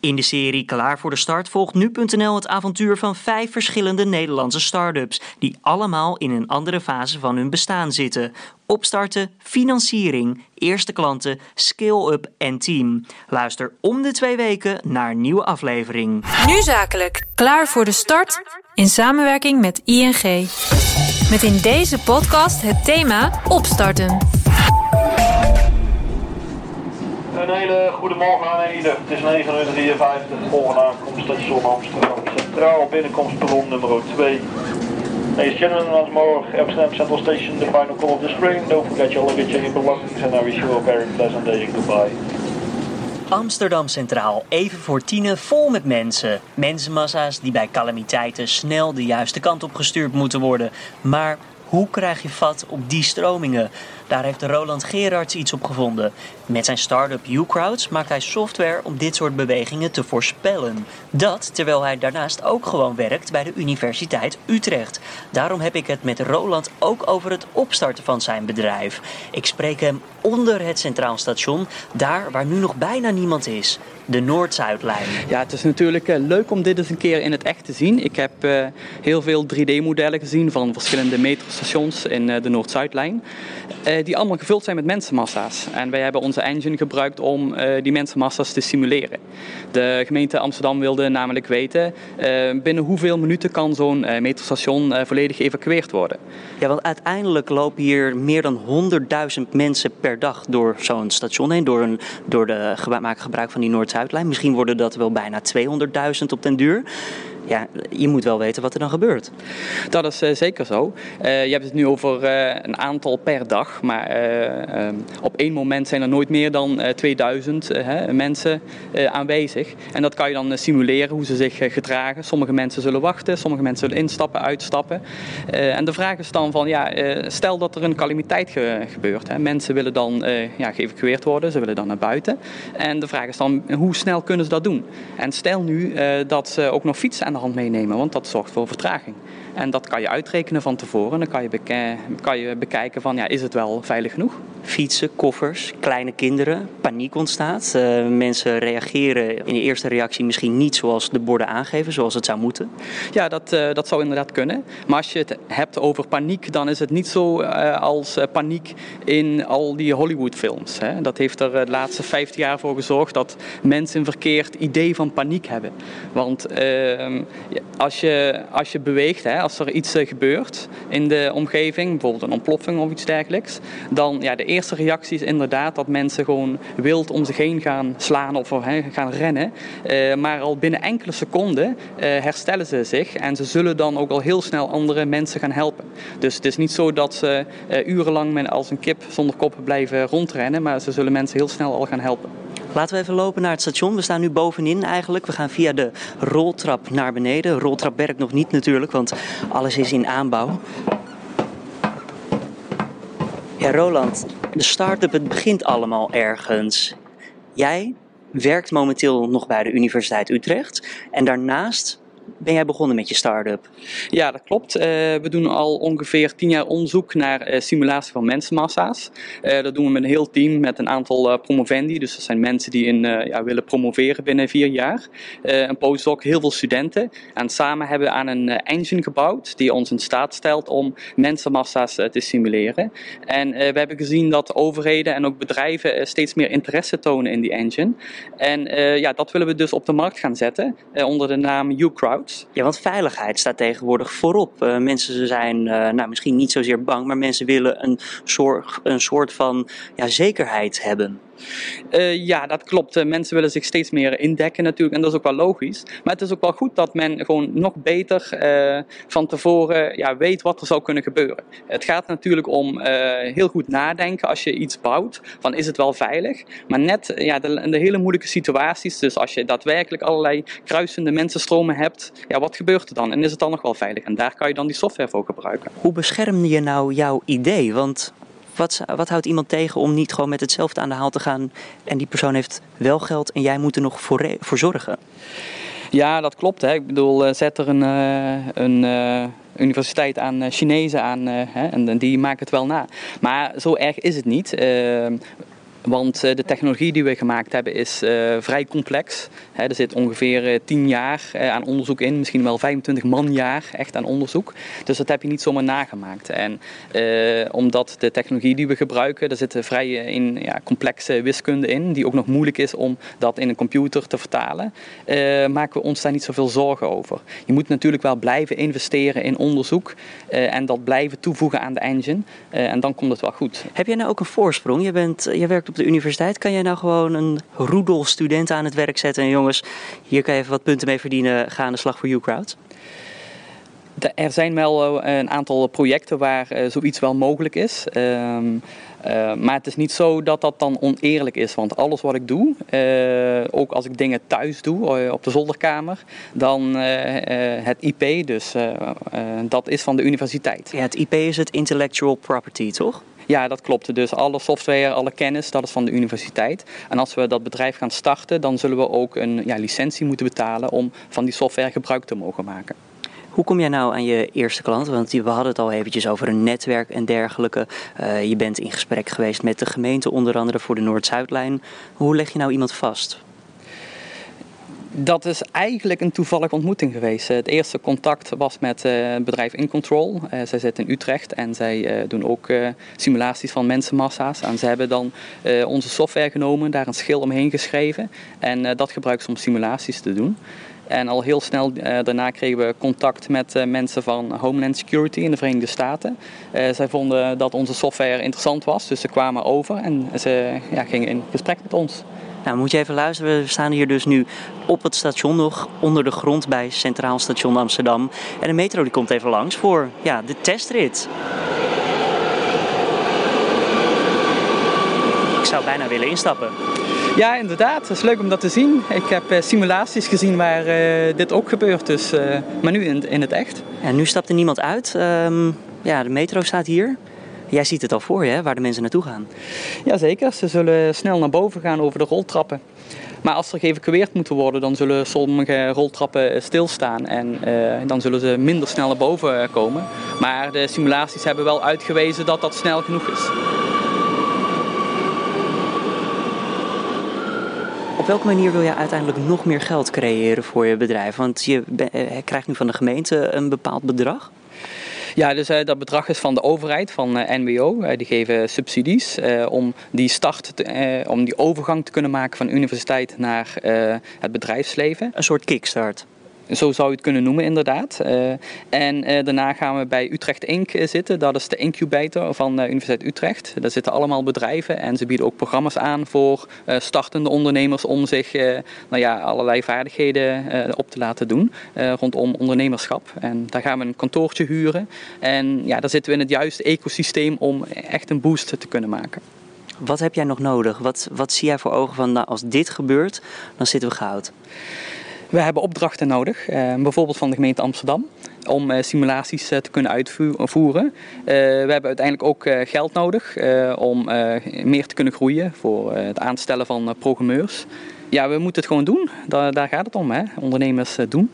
In de serie Klaar voor de Start volgt nu.nl het avontuur van vijf verschillende Nederlandse start-ups, die allemaal in een andere fase van hun bestaan zitten. Opstarten, financiering, eerste klanten, scale-up en team. Luister om de twee weken naar een nieuwe aflevering. Nu zakelijk. Klaar voor de start in samenwerking met ING. Met in deze podcast het thema opstarten. Een hele goede morgen aan ieder. Het is 9.53 volgende aankomst station Amsterdam Centraal, binnenkomst perron nummer 2. Ladies and gentlemen, once more, Amsterdam Central Station, the final call of the spring. Don't forget your luggage and your belongings and I wish you a very pleasant day and goodbye. Amsterdam Centraal, even voor tienen, vol met mensen. Mensenmassa's die bij calamiteiten snel de juiste kant op gestuurd moeten worden. Maar hoe krijg je vat op die stromingen? Daar heeft Roland Gerards iets op gevonden. Met zijn start-up U-Crowds maakt hij software om dit soort bewegingen te voorspellen. Dat terwijl hij daarnaast ook gewoon werkt bij de Universiteit Utrecht. Daarom heb ik het met Roland ook over het opstarten van zijn bedrijf. Ik spreek hem onder het Centraal Station, daar waar nu nog bijna niemand is. De Noord-Zuidlijn. Ja, het is natuurlijk uh, leuk om dit eens een keer in het echt te zien. Ik heb uh, heel veel 3D-modellen gezien van verschillende metrostations in uh, de Noord-Zuidlijn. Die allemaal gevuld zijn met mensenmassa's. En wij hebben onze engine gebruikt om die mensenmassa's te simuleren. De gemeente Amsterdam wilde namelijk weten binnen hoeveel minuten kan zo'n metrostation volledig geëvacueerd worden. Ja, want uiteindelijk lopen hier meer dan 100.000 mensen per dag door zo'n station heen. Door, een, door de maken gebruik van die Noord-Zuidlijn. Misschien worden dat wel bijna 200.000 op den duur ja, je moet wel weten wat er dan gebeurt. Dat is uh, zeker zo. Uh, je hebt het nu over uh, een aantal per dag, maar op één moment zijn er nooit meer dan 2000 mensen aanwezig. En dat kan je dan simuleren hoe ze zich gedragen. Sommige mensen zullen wachten, sommige mensen zullen instappen, uitstappen. en de vraag is dan van, ja, stel dat er een calamiteit ge gebeurt. Hè. Mensen willen dan ja, geëvacueerd worden, ze willen dan naar buiten. En de vraag is dan, hoe snel kunnen ze dat doen? En stel nu dat ze ook nog fietsen aan hand meenemen, want dat zorgt voor vertraging. En dat kan je uitrekenen van tevoren. Dan kan je, kan je bekijken van, ja, is het wel veilig genoeg? Fietsen, koffers, kleine kinderen, paniek ontstaat. Uh, mensen reageren in de eerste reactie misschien niet zoals de borden aangeven, zoals het zou moeten. Ja, dat, uh, dat zou inderdaad kunnen. Maar als je het hebt over paniek, dan is het niet zo uh, als paniek in al die Hollywoodfilms. Dat heeft er de laatste 50 jaar voor gezorgd dat mensen een verkeerd idee van paniek hebben. Want ehm, als, je, als je beweegt, hè, als er iets gebeurt in de omgeving, bijvoorbeeld een ontploffing of iets dergelijks, dan ja, de eerste reactie is inderdaad dat mensen gewoon wild om zich heen gaan slaan of gaan rennen. Uh, maar al binnen enkele seconden uh, herstellen ze zich en ze zullen dan ook al heel snel andere mensen gaan helpen. Dus het is niet zo dat ze urenlang als een kip zonder kop blijven rondrennen, maar ze zullen mensen heel snel al gaan helpen. Laten we even lopen naar het station. We staan nu bovenin eigenlijk. We gaan via de roltrap naar beneden. Roltrap werkt nog niet natuurlijk, want alles is in aanbouw. Ja, Roland, de start-up, het begint allemaal ergens. Jij werkt momenteel nog bij de Universiteit Utrecht. En daarnaast ben jij begonnen met je start-up? Ja, dat klopt. Uh, we doen al ongeveer tien jaar onderzoek naar uh, simulatie van mensenmassa's. Uh, dat doen we met een heel team, met een aantal promovendi. Dus dat zijn mensen die in, ja, willen promoveren binnen vier jaar. een postdoc, heel veel studenten. En samen hebben we aan een engine gebouwd die ons in staat stelt om mensenmassa's te simuleren. En we hebben gezien dat overheden en ook bedrijven steeds meer interesse tonen in die engine. En ja, dat willen we dus op de markt gaan zetten onder de naam Ja, want veiligheid staat tegenwoordig voorop. Uh, mensen zijn uh, nou, misschien niet zozeer bang, maar mensen willen een soort, een soort van ja, zekerheid hebben. Uh, ja, dat klopt. Uh, mensen willen zich steeds meer indekken natuurlijk en dat is ook wel logisch. Maar het is ook wel goed dat men gewoon nog beter uh, van tevoren ja, weet wat er zou kunnen gebeuren. Het gaat natuurlijk om heel goed nadenken als je iets bouwt, van is het wel veilig? Maar net ja, de, de, hele moeilijke situaties, dus als je daadwerkelijk allerlei kruisende mensenstromen hebt, ja, wat gebeurt er dan? En is het dan nog wel veilig? En daar kan je dan die software voor gebruiken. Hoe bescherm je nou jouw idee? Want wat, wat houdt iemand tegen om niet gewoon met hetzelfde aan de haal te gaan en die persoon heeft wel geld en jij moet er nog voor, zorgen? Ja, dat klopt. Hè. Ik bedoel, eh, zet er een, uh, een uh, universiteit aan Chinezen aan hè, en die maken het wel na. Maar zo erg is het niet Want de technologie die we gemaakt hebben is vrij complex. er zit ongeveer 10 jaar aan onderzoek in, misschien wel 25 manjaar echt aan onderzoek. Dus dat heb je niet zomaar nagemaakt. En omdat de technologie die we gebruiken, daar zit vrij in, ja, complexe wiskunde in, die ook nog moeilijk is om dat in een computer te vertalen, maken we ons daar niet zoveel zorgen over. Je moet natuurlijk wel blijven investeren in onderzoek en dat blijven toevoegen aan de engine. en dan komt het wel goed. Heb jij nou ook een voorsprong? Je, bent, je werkt op de universiteit. Kan jij nou gewoon een roedel studenten aan het werk zetten en jongens, hier kan je even wat punten mee verdienen, ga aan de slag voor UCrowd? Er zijn wel eh, een aantal projecten waar eh, zoiets wel mogelijk is. Ehm, eh, maar het is niet zo dat dat dan oneerlijk is. Want alles wat ik doe, ook als ik dingen thuis doe op de zolderkamer, dan het IP, dus dat is van de universiteit. Ja, het IP is het intellectual property, toch? Ja, dat klopt. Dus alle software, alle kennis, dat is van de universiteit. En als we dat bedrijf gaan starten, dan zullen we ook een ja, licentie moeten betalen om van die software gebruik te mogen maken. Hoe kom jij nou aan je eerste klant? Want we hadden het al eventjes over een netwerk en dergelijke. Uh, je bent in gesprek geweest met de gemeente, onder andere voor de Noord-Zuidlijn. Hoe leg je nou iemand vast? Dat is eigenlijk een toevallige ontmoeting geweest. Het eerste contact was met eh, het bedrijf InControl. Uh, zij zitten in Utrecht en zij doen ook simulaties van mensenmassa's. En ze hebben dan onze software genomen, daar een schil omheen geschreven. En dat gebruiken ze om simulaties te doen. En al heel snel daarna kregen we contact met mensen van Homeland Security in de Verenigde Staten. Zij vonden dat onze software interessant was, dus ze kwamen over en ze ja, gingen in gesprek met ons. Nou, moet je even luisteren. We staan hier dus nu op het station nog, onder de grond bij Centraal Station Amsterdam. En de metro die komt even langs voor ja, de testrit. Ik zou bijna willen instappen. Ja, inderdaad. Het is leuk om dat te zien. Ik heb uh, simulaties gezien waar uh, dit ook gebeurt, dus, uh, maar nu in, in het echt. Ja, nu stapt er niemand uit. Um, ja, de metro staat hier. Jij ziet het al voor je, hè, waar de mensen naartoe gaan. Jazeker, ze zullen snel naar boven gaan over de roltrappen. Maar als er geëvacueerd moeten worden, dan zullen sommige roltrappen stilstaan en uh, dan zullen ze minder snel naar boven komen. Maar de simulaties hebben wel uitgewezen dat dat snel genoeg is. welke manier wil je uiteindelijk nog meer geld creëren voor je bedrijf? Want je eh, krijgt nu van de gemeente een bepaald bedrag. Ja, dus uh, dat bedrag is van de overheid, van eh, NWO. die geven subsidies om die start, om die overgang te kunnen maken van universiteit naar het bedrijfsleven. Een soort kickstart. Zo zou je het kunnen noemen, inderdaad. Uh, en uh, daarna gaan we bij Utrecht Inc. zitten. Dat is de incubator van de Universiteit Utrecht. Daar zitten allemaal bedrijven en ze bieden ook programma's aan voor startende ondernemers om zich nou ja, allerlei vaardigheden op te laten doen rondom ondernemerschap. En daar gaan we een kantoortje huren. En ja, daar zitten we in het juiste ecosysteem om echt een boost te kunnen maken. Wat heb jij nog nodig? Wat, wat zie jij voor ogen van nou, als dit gebeurt, dan zitten we goud? We hebben opdrachten nodig, eh, bijvoorbeeld van de gemeente Amsterdam, om eh, simulaties eh, te kunnen uitvoeren. we hebben uiteindelijk ook geld nodig om meer te kunnen groeien voor het aanstellen van programmeurs. Ja, we moeten het gewoon doen. Daar, daar gaat het om, hè? ondernemers doen.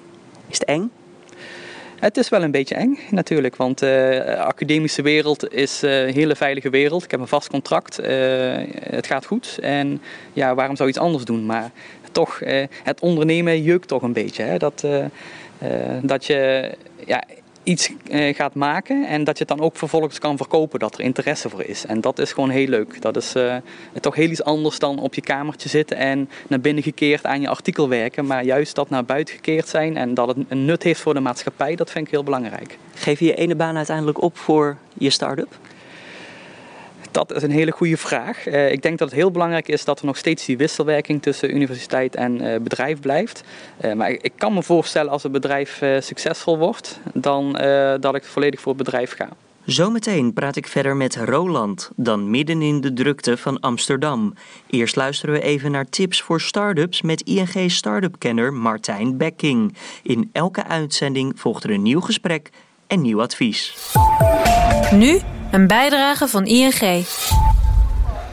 Is het eng? Het is wel een beetje eng natuurlijk, want de academische wereld is een hele veilige wereld. Ik heb een vast contract, het gaat goed en ja, waarom zou je iets anders doen? Maar toch, eh, het ondernemen jeukt toch een beetje. Hè? Dat, eh, eh, dat je ja, iets gaat maken en dat je het dan ook vervolgens kan verkopen, dat er interesse voor is. En dat is gewoon heel leuk. Dat is toch heel iets anders dan op je kamertje zitten en naar binnen gekeerd aan je artikel werken. Maar juist dat naar buiten gekeerd zijn en dat het een nut heeft voor de maatschappij, dat vind ik heel belangrijk. Geef je je ene baan uiteindelijk op voor je start-up? Dat is een hele goede vraag. Uh, ik denk dat het heel belangrijk is dat er nog steeds die wisselwerking tussen universiteit en uh, bedrijf blijft. Uh, maar ik, ik, kan me voorstellen als het bedrijf succesvol wordt, dan dat ik volledig voor het bedrijf ga. Zometeen praat ik verder met Roland, dan midden in de drukte van Amsterdam. Eerst luisteren we even naar tips voor start-ups met ING Startup-kenner Martijn Bekking. In elke uitzending volgt er een nieuw gesprek en nieuw advies. Nu een bijdrage van ING.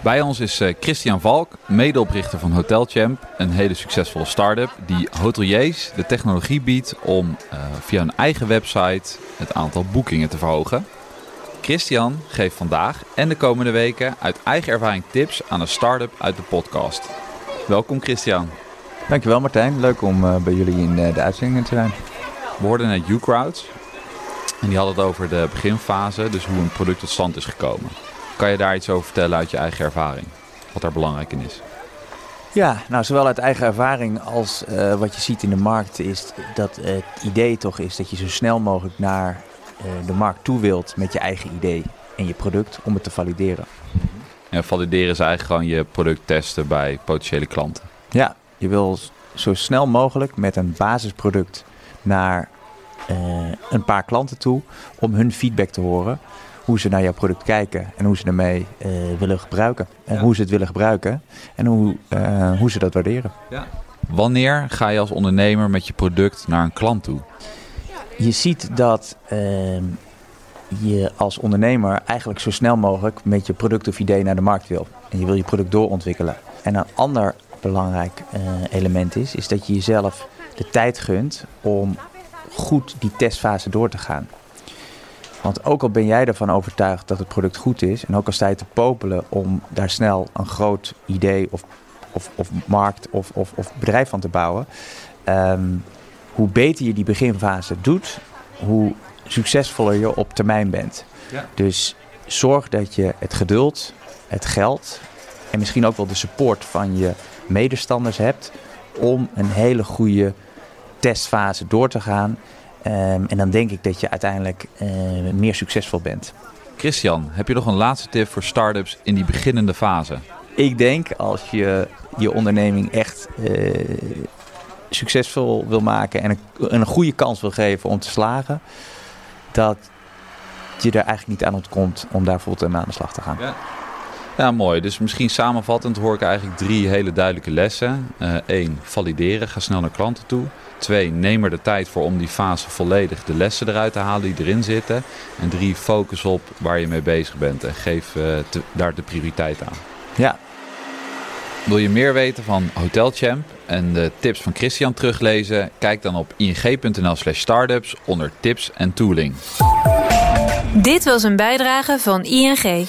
Bij ons is eh, Christian Valk, medeoprichter van Hotelchamp, een hele succesvolle start-up die hoteliers de technologie biedt om uh, via een eigen website het aantal boekingen te verhogen. Christian geeft vandaag en de komende weken uit eigen ervaring tips aan een start-up uit de podcast. Welkom Christian. Dankjewel Martijn, leuk om uh, bij jullie in de uitzending te zijn. We hoorden net U-Crowds en die hadden het over de beginfase, dus hoe een product tot stand is gekomen. Kan je daar iets over vertellen uit je eigen ervaring? Wat daar belangrijk in is? Ja, nou zowel uit eigen ervaring als uh, wat je ziet in de markt is dat het idee toch is dat je zo snel mogelijk naar uh, de markt toe wilt met je eigen idee en je product om het te valideren. Ja, valideren is eigenlijk gewoon je product testen bij potentiële klanten. Ja, je wil zo snel mogelijk met een basisproduct naar een paar klanten toe om hun feedback te horen hoe ze naar jouw product kijken en hoe ze ermee uh, willen gebruiken. En ja. hoe ze het willen gebruiken en hoe, uh, hoe ze dat waarderen. Ja. Wanneer ga je als ondernemer met je product naar een klant toe? Je ziet dat uh, je als ondernemer eigenlijk zo snel mogelijk met je product of idee naar de markt wil. En je wil je product doorontwikkelen. En een ander belangrijk uh, element is, is dat je jezelf de tijd gunt om goed die testfase door te gaan. Want ook al ben jij ervan overtuigd dat het product goed is, en ook al sta je te popelen om daar snel een groot idee of, of, of markt of, of, of bedrijf van te bouwen, um, hoe beter je die beginfase doet, hoe succesvoller je op termijn bent. Ja. Dus zorg dat je het geduld, het geld en misschien ook wel de support van je medestanders hebt om een hele goede testfase door te gaan. Um, en dan denk ik dat je uiteindelijk uh, meer succesvol bent. Christian, heb je nog een laatste tip voor start-ups in die beginnende fase? Ik denk als je je onderneming echt uh, succesvol wil maken en een, een, goede kans wil geven om te slagen, dat je er eigenlijk niet aan ontkomt om daar fulltime aan de slag te gaan. Ja. Ja, mooi. Dus misschien samenvattend hoor ik eigenlijk drie hele duidelijke lessen. Eén, uh, valideren. Ga snel naar klanten toe. Twee, neem er de tijd voor om die fase volledig de lessen eruit te halen die erin zitten. En drie, focus op waar je mee bezig bent en geef uh, te, daar de prioriteit aan. Ja. Wil je meer weten van Hotelchamp en de tips van Christian teruglezen? Kijk dan op ing.nl slash startups onder tips en tooling. Dit was een bijdrage van ING.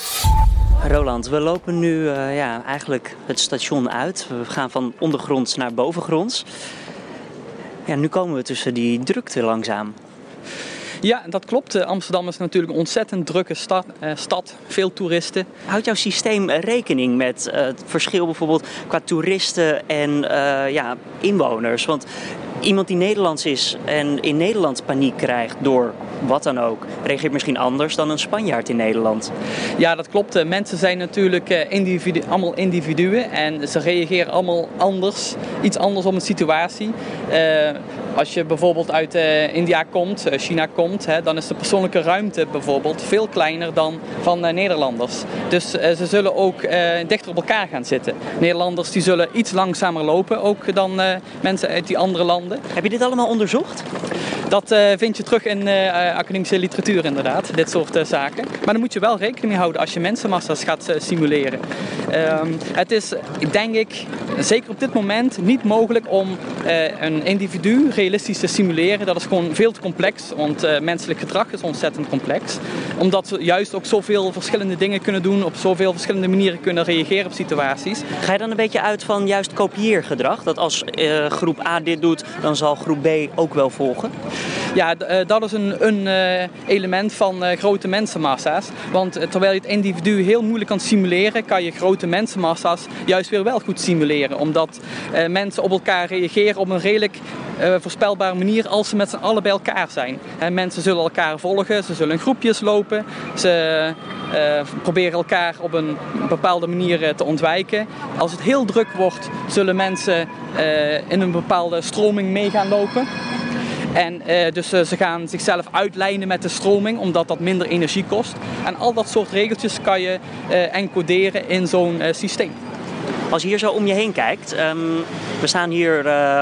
Roland, we lopen nu uh, ja, eigenlijk het station uit. We gaan van ondergronds naar bovengronds. Ja, nu komen we tussen die drukte langzaam. Ja, dat klopt. Amsterdam is natuurlijk een ontzettend drukke stad. Eh, stad veel toeristen. Houdt jouw systeem rekening met uh, het verschil bijvoorbeeld qua toeristen en uh, ja, inwoners? Want iemand die Nederlands is en in Nederland paniek krijgt door wat dan ook, reageert misschien anders dan een Spanjaard in Nederland. Ja, dat klopt. Mensen zijn natuurlijk individu allemaal individuen en ze reageren allemaal anders, iets anders op een situatie. Uh, als je bijvoorbeeld uit uh, India komt, uh, China komt, hè, dan is de persoonlijke ruimte bijvoorbeeld veel kleiner dan van Nederlanders. Dus ze zullen ook dichter op elkaar gaan zitten. Nederlanders die zullen iets langzamer lopen ook dan mensen uit die andere landen. Heb je dit allemaal onderzocht? Dat uh, vind je terug in uh, academische literatuur inderdaad, dit soort zaken. Maar dan moet je wel rekening mee houden als je mensenmassa's gaat simuleren. Um, het is, denk ik, zeker op dit moment niet mogelijk om een individu realistisch te simuleren. Dat is gewoon veel te complex, want menselijk gedrag is ontzettend complex. Omdat we juist ook zoveel verschillende dingen kunnen doen, op zoveel verschillende manieren kunnen reageren op situaties. Ga je dan een beetje uit van juist kopieergedrag? Dat als groep A dit doet, dan zal groep B ook wel volgen? Ja, dat is een, een element van grote mensenmassa's. Want terwijl je het individu heel moeilijk kan simuleren, kan je grote mensenmassa's juist weer wel goed simuleren. Omdat mensen op elkaar reageren op een redelijk voorspelbare manier als ze met z'n allen bij elkaar zijn. mensen zullen elkaar volgen, ze zullen in groepjes lopen, ze proberen elkaar op een bepaalde manier te ontwijken. Als het heel druk wordt, zullen mensen in een bepaalde stroming mee gaan lopen. En uh, dus uh, ze gaan zichzelf uitlijnen met de stroming, omdat dat minder energie kost. En al dat soort regeltjes kan je uh, encoderen in zo'n systeem. Als je hier zo om je heen kijkt, um, we staan hier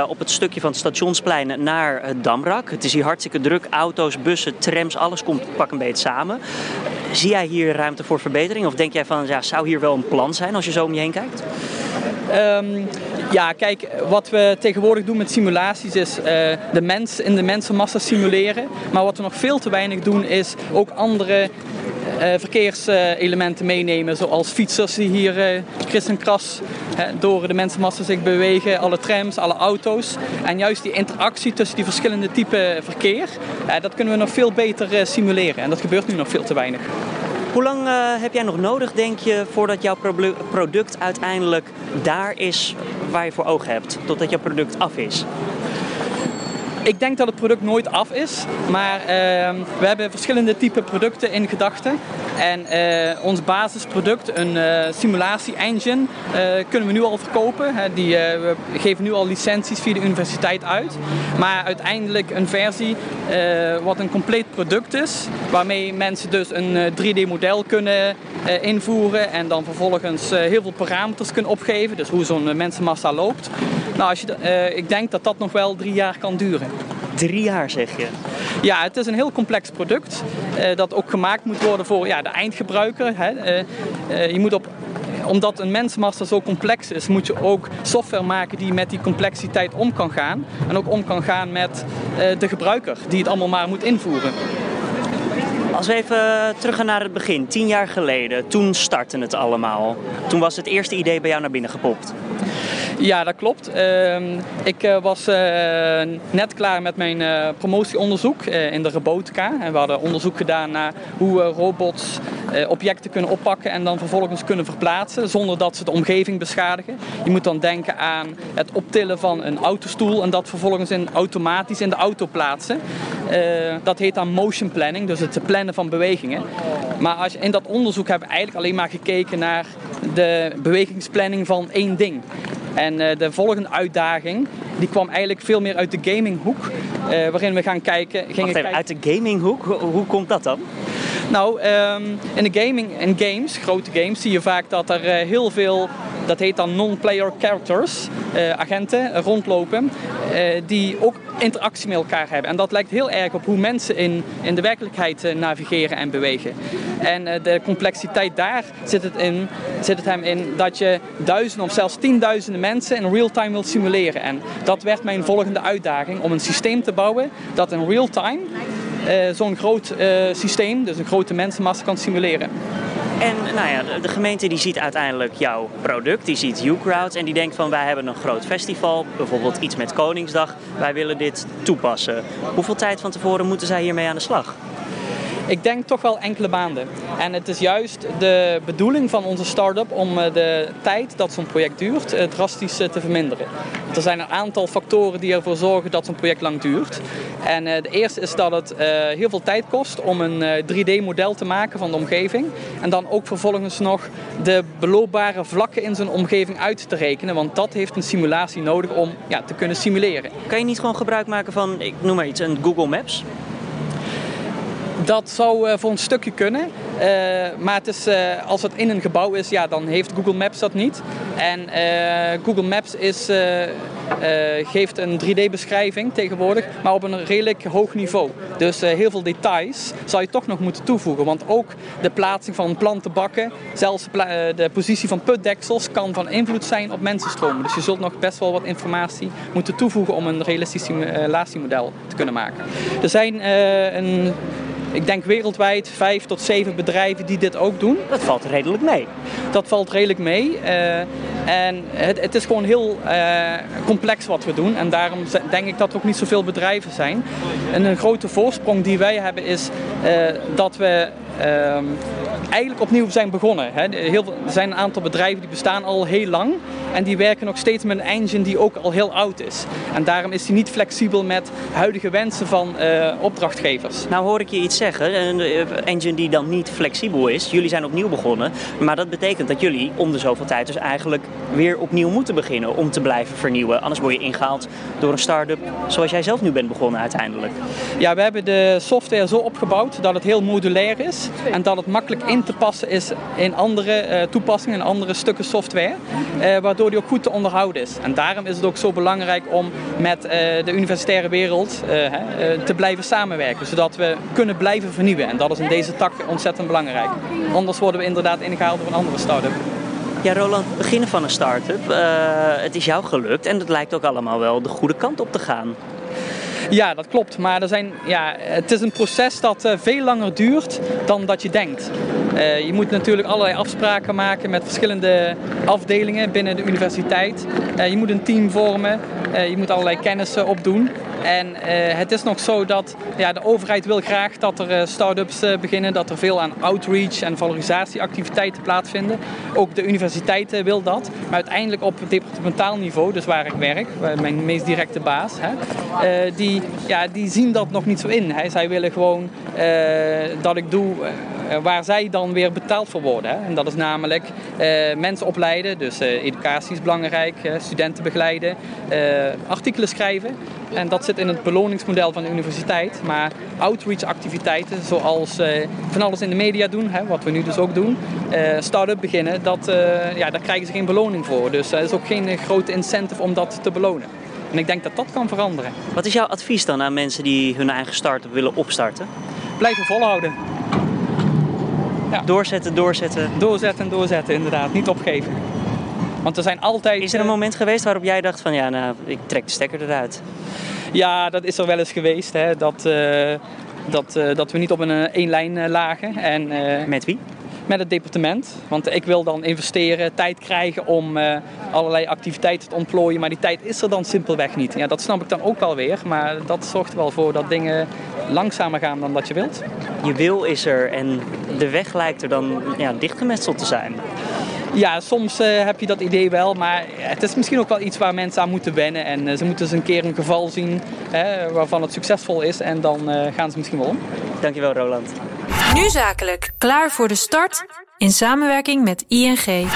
op het stukje van het stationsplein naar het Damrak. Het is hier hartstikke druk, auto's, bussen, trams, alles komt pak een beetje samen. Zie jij hier ruimte voor verbetering? Of denk jij van, ja, zou hier wel een plan zijn als je zo om je heen kijkt? Um, ja, kijk, wat we tegenwoordig doen met simulaties is uh, de mens in de mensenmassa simuleren. Maar wat we nog veel te weinig doen is ook andere verkeerselementen meenemen, zoals fietsers die hier kris en kras door de mensenmassa zich bewegen, alle trams, alle auto's. En juist die interactie tussen die verschillende typen verkeer, dat kunnen we nog veel beter simuleren. En dat gebeurt nu nog veel te weinig. Hoe lang uh, heb jij nog nodig, denk je, voordat jouw product uiteindelijk daar is waar je voor ogen hebt? Totdat jouw product af is? Ik denk dat het product nooit af is, maar uh, we hebben verschillende typen producten in gedachten. En uh, ons basisproduct, een uh, simulatie-engine, kunnen we nu al verkopen. Hè. Die, we geven nu al licenties via de universiteit uit. Maar uiteindelijk een versie wat een compleet product is, waarmee mensen dus een 3D-model kunnen invoeren en dan vervolgens heel veel parameters kunnen opgeven. Dus hoe zo'n mensenmassa loopt. Nou, als je, ik denk dat dat nog wel drie jaar kan duren. Drie jaar zeg je? Ja, het is een heel complex product uh, dat ook gemaakt moet worden voor ja, de eindgebruiker. Hè. Uh, uh, je moet op omdat een mensmassa zo complex is, moet je ook software maken die met die complexiteit om kan gaan. En ook om kan gaan met de gebruiker, die het allemaal maar moet invoeren. Als we even terug gaan naar het begin, tien jaar geleden, toen startte het allemaal. Toen was het eerste idee bij jou naar binnen gepopt. Ja, dat klopt. Ehm, ik eh, was eh, net klaar met mijn uh, promotieonderzoek in de robotica. En we hadden onderzoek gedaan naar hoe robots objecten kunnen oppakken en dan vervolgens kunnen verplaatsen zonder dat ze de omgeving beschadigen. Je moet dan denken aan het optillen van een autostoel en dat vervolgens automatisch in de auto plaatsen. dat heet dan motion planning, dus het plannen van bewegingen. Maar als, in dat onderzoek hebben we eigenlijk alleen maar gekeken naar de bewegingsplanning van één ding. En uh, de volgende uitdaging die kwam eigenlijk veel meer uit de gaminghoek. Uh, waarin we gaan kijken. Gingen even, kijken... uit de gaminghoek? Hoe, hoe komt dat dan? Nou, um, in de gaming en games, grote games, zie je vaak dat er uh, heel veel dat heet dan non-player characters, uh, agenten, rondlopen, uh, die ook interactie met elkaar hebben. En dat lijkt heel erg op hoe mensen in, in de werkelijkheid uh, navigeren en bewegen. En de complexiteit daar zit het, in, zit het hem in dat je duizenden of zelfs tienduizenden mensen in real time wilt simuleren. En dat werd mijn volgende uitdaging om een systeem te bouwen dat in real time zo'n groot systeem, dus een grote mensenmassa, kan simuleren. En nou ja, de, gemeente die ziet uiteindelijk jouw product, die ziet YouCrowd en die denkt van wij hebben een groot festival, bijvoorbeeld iets met Koningsdag, wij willen dit toepassen. Hoeveel tijd van tevoren moeten zij hiermee aan de slag? Ik denk toch wel enkele maanden. En het is juist de bedoeling van onze start-up om eh, de tijd dat zo'n project duurt eh, drastisch eh, te verminderen. Er zijn een aantal factoren die ervoor zorgen dat zo'n project lang duurt. En de eerste is dat het heel veel tijd kost om een 3D-model te maken van de omgeving. En dan ook vervolgens nog de beloopbare vlakken in zo'n omgeving uit te rekenen. Want dat heeft een simulatie nodig om ja, te kunnen simuleren. Kan je niet gewoon gebruik maken van, ik noem maar iets, een Google Maps? Dat zou voor een stukje kunnen. Uh, maar het is, uh, als het in een gebouw is, ja, dan heeft Google Maps dat niet. En Google Maps is, geeft een 3D-beschrijving tegenwoordig, maar op een redelijk hoog niveau. Dus heel veel details zou je toch nog moeten toevoegen. Want ook de plaatsing van plantenbakken, zelfs de positie van putdeksels, kan van invloed zijn op mensenstromen. Dus je zult nog best wel wat informatie moeten toevoegen om een realistisch simulatiemodel te kunnen maken. Er zijn een ik denk wereldwijd vijf tot zeven bedrijven die dit ook doen. Dat valt redelijk mee. Dat valt redelijk mee. Uh, en het, het, is gewoon heel uh, complex wat we doen. En daarom denk ik dat er ook niet zoveel bedrijven zijn. En een grote voorsprong die wij hebben is uh, dat we ehm, eigenlijk opnieuw zijn begonnen. Hè. Heel, er zijn een aantal bedrijven die bestaan al heel lang en die werken nog steeds met een engine die ook al heel oud is. En daarom is die niet flexibel met huidige wensen van uh, opdrachtgevers. Nou hoor ik je iets zeggen, een eh, engine die dan niet flexibel is. Jullie zijn opnieuw begonnen, maar dat betekent dat jullie om de zoveel tijd dus eigenlijk weer opnieuw moeten beginnen om te blijven vernieuwen. Anders word je ingehaald door een start-up zoals jij zelf nu bent begonnen uiteindelijk. Ja, we hebben de software zo opgebouwd dat het heel modulair is en dat het makkelijk in te passen is in andere uh, toepassingen, in andere stukken software, uh, waardoor die ook goed te onderhouden is. En daarom is het ook zo belangrijk om met uh, de universitaire wereld te blijven samenwerken, zodat we kunnen blijven vernieuwen. En dat is in deze tak ontzettend belangrijk. Anders worden we inderdaad ingehaald door een andere start-up. Ja, Roland, beginnen van een start-up. het is jou gelukt en het lijkt ook allemaal wel de goede kant op te gaan. Ja, dat klopt. Maar er zijn, ja, het is een proces dat uh, veel langer duurt dan dat je denkt. Uh, je moet natuurlijk allerlei afspraken maken met verschillende afdelingen binnen de universiteit. Uh, je moet een team vormen. je moet allerlei kennissen opdoen. En uh, het is nog zo dat ja, de overheid wil graag dat er uh, start-ups uh, beginnen, dat er veel aan outreach en valorisatieactiviteiten plaatsvinden. Ook de universiteit wil dat. Maar uiteindelijk op departementaal niveau, dus waar ik werk, mijn meest directe baas, hè, die, ja, die zien dat nog niet zo in. Zij willen gewoon dat ik doe waar zij dan weer betaald voor worden. Hè. En dat is namelijk mensen opleiden, dus educatie is belangrijk, studenten begeleiden, artikelen schrijven. En dat zit in het beloningsmodel van de universiteit. Maar outreach activiteiten, zoals uh, van alles in de media doen, hè, wat we nu dus ook doen, uh, start-up beginnen, dat, uh, ja, daar krijgen ze geen beloning voor. Dus er is ook geen grote incentive om dat te belonen. En ik denk dat dat kan veranderen. Wat is jouw advies dan aan mensen die hun eigen start-up willen opstarten? Blijven volhouden. Ja. Doorzetten, doorzetten. Doorzetten en doorzetten, inderdaad. Niet opgeven. Want er zijn altijd... Is er een moment geweest waarop jij dacht van ja, nou, ik trek de stekker eruit? Ja, dat is er wel eens geweest. Hè. Dat, uh, dat, uh, dat we niet op een één lijn lagen. En, Met wie? Met het departement. Want ik wil dan investeren, tijd krijgen om allerlei activiteiten te ontplooien. Maar die tijd is er dan simpelweg niet. Ja, dat snap ik dan ook wel weer. Maar dat zorgt er wel voor dat dingen langzamer gaan dan dat je wilt. Je wil is er en de weg lijkt er dan ja, dichtgemetseld te zijn. Ja, soms uh, heb je dat idee wel, maar het is misschien ook wel iets waar mensen aan moeten wennen. En uh, ze moeten eens een keer een geval zien hè, waarvan het succesvol is en dan uh, gaan ze misschien wel om. Dankjewel Roland. Nu zakelijk, klaar voor de start in samenwerking met ING.